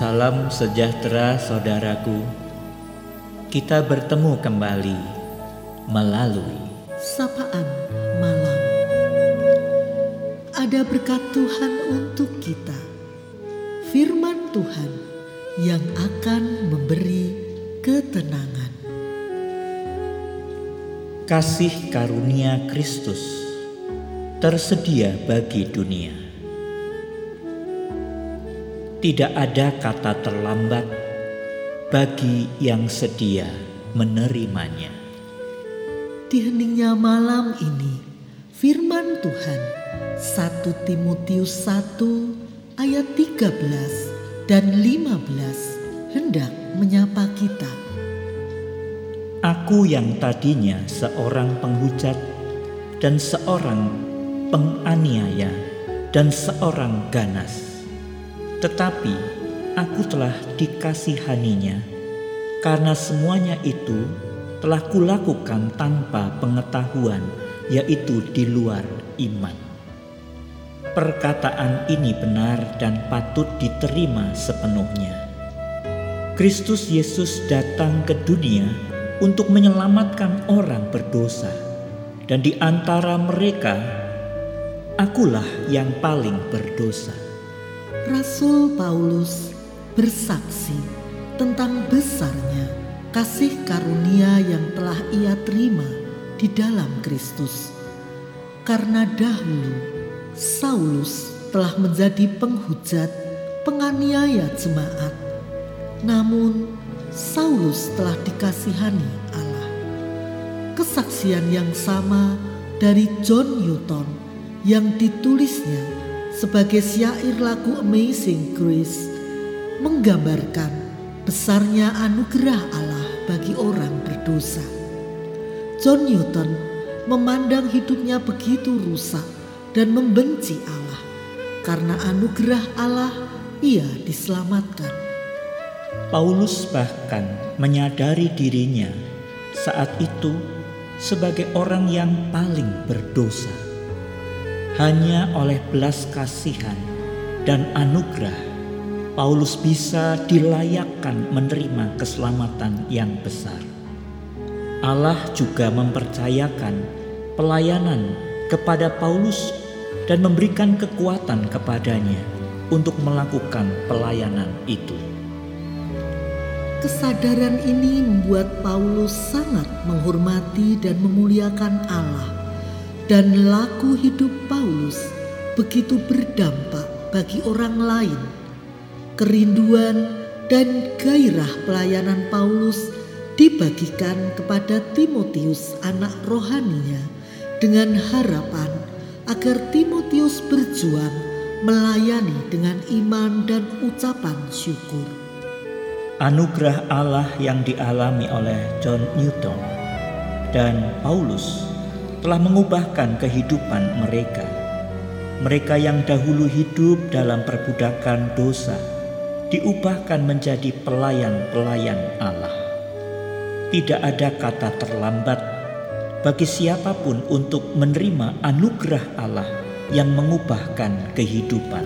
Salam sejahtera saudaraku. Kita bertemu kembali melalui sapaan malam. Ada berkat Tuhan untuk kita. Firman Tuhan yang akan memberi ketenangan. kasih karunia Kristus tersedia bagi dunia. Tidak ada kata terlambat bagi yang sedia menerimanya. Di heningnya malam ini, firman Tuhan 1 Timotius 1 ayat 13 dan 15 hendak menyapa kita. Aku yang tadinya seorang penghujat dan seorang penganiaya dan seorang ganas. Tetapi aku telah dikasihaninya karena semuanya itu telah kulakukan tanpa pengetahuan yaitu di luar iman. Perkataan ini benar dan patut diterima sepenuhnya. Kristus Yesus datang ke dunia untuk menyelamatkan orang berdosa, dan di antara mereka, akulah yang paling berdosa. Rasul Paulus bersaksi tentang besarnya kasih karunia yang telah ia terima di dalam Kristus. Karena dahulu Saulus telah menjadi penghujat, penganiaya jemaat. Namun Saulus telah dikasihani Allah. Kesaksian yang sama dari John Newton yang ditulisnya sebagai syair lagu Amazing Grace menggambarkan besarnya anugerah Allah bagi orang berdosa. John Newton memandang hidupnya begitu rusak dan membenci Allah. Karena anugerah Allah ia diselamatkan. Paulus bahkan menyadari dirinya saat itu sebagai orang yang paling berdosa. Hanya oleh belas kasihan dan anugerah, Paulus bisa dilayakkan menerima keselamatan yang besar. Allah juga mempercayakan pelayanan kepada Paulus dan memberikan kekuatan kepadanya untuk melakukan pelayanan itu. Kesadaran ini membuat Paulus sangat menghormati dan memuliakan Allah, dan laku hidup Paulus begitu berdampak bagi orang lain. Kerinduan dan gairah pelayanan Paulus dibagikan kepada Timotius, anak rohaninya, dengan harapan agar Timotius berjuang melayani dengan iman dan ucapan syukur anugerah Allah yang dialami oleh John Newton dan Paulus telah mengubahkan kehidupan mereka. Mereka yang dahulu hidup dalam perbudakan dosa diubahkan menjadi pelayan-pelayan Allah. Tidak ada kata terlambat bagi siapa pun untuk menerima anugerah Allah yang mengubahkan kehidupan.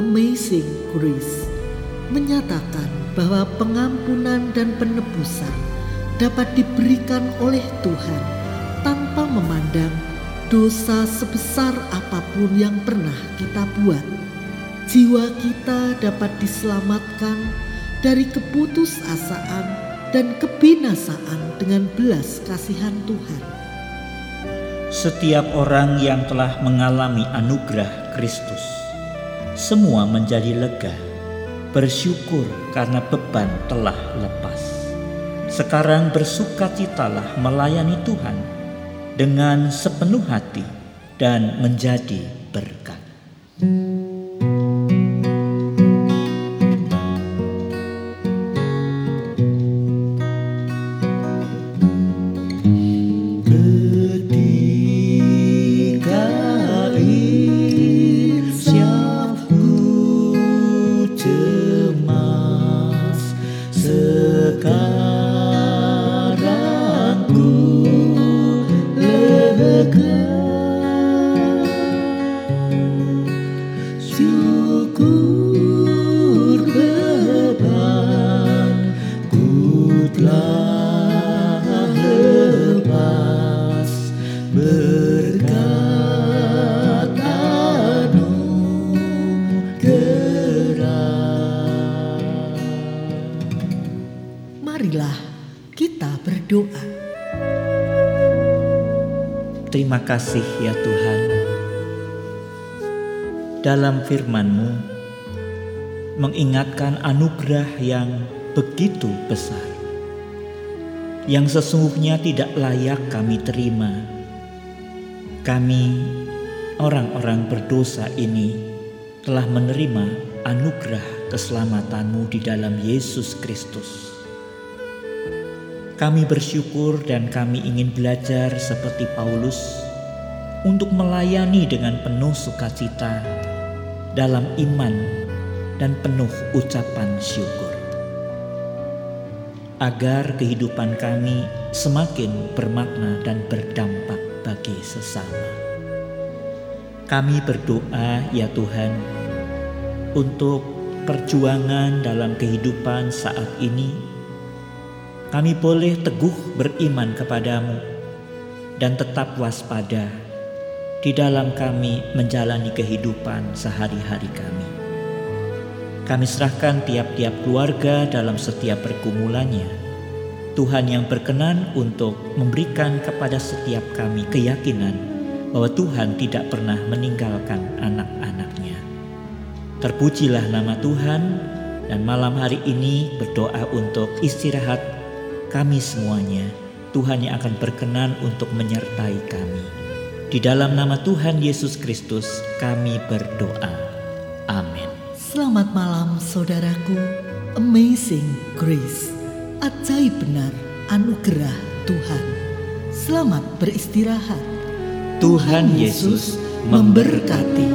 Amazing Grace menyatakan bahwa pengampunan dan penebusan dapat diberikan oleh Tuhan tanpa memandang dosa sebesar apa pun yang pernah kita buat. Jiwa kita dapat diselamatkan dari keputusasaan dan kebinasaan dengan belas kasihan Tuhan. Setiap orang yang telah mengalami anugerah Kristus, semua menjadi lega bersyukur karena beban telah lepas. Sekarang bersukacitalah melayani Tuhan dengan sepenuh hati dan menjadi berkat. marilah kita berdoa. Terima kasih ya Tuhan. Dalam firman-Mu mengingatkan anugerah yang begitu besar yang sesungguhnya tidak layak kami terima. Kami orang-orang berdosa ini telah menerima anugerah keselamatanmu di dalam Yesus Kristus. Kami bersyukur dan kami ingin belajar seperti Paulus untuk melayani dengan penuh sukacita dalam iman dan penuh ucapan syukur. Agar kehidupan kami semakin bermakna dan berdampak bagi sesama. Kami berdoa ya Tuhan untuk perjuangan dalam kehidupan saat ini kami boleh teguh beriman kepadamu dan tetap waspada di dalam kami menjalani kehidupan sehari-hari kami. Kami serahkan tiap-tiap keluarga dalam setiap pergumulannya. Tuhan yang berkenan untuk memberikan kepada setiap kami keyakinan bahwa Tuhan tidak pernah meninggalkan anak-anaknya. Terpujilah nama Tuhan dan malam hari ini berdoa untuk istirahat kami semuanya, Tuhan yang akan berkenan untuk menyertai kami. Di dalam nama Tuhan Yesus Kristus, kami berdoa. Amin. Selamat malam, saudaraku. Amazing Grace, ajaib benar anugerah Tuhan. Selamat beristirahat. Tuhan Yesus memberkati.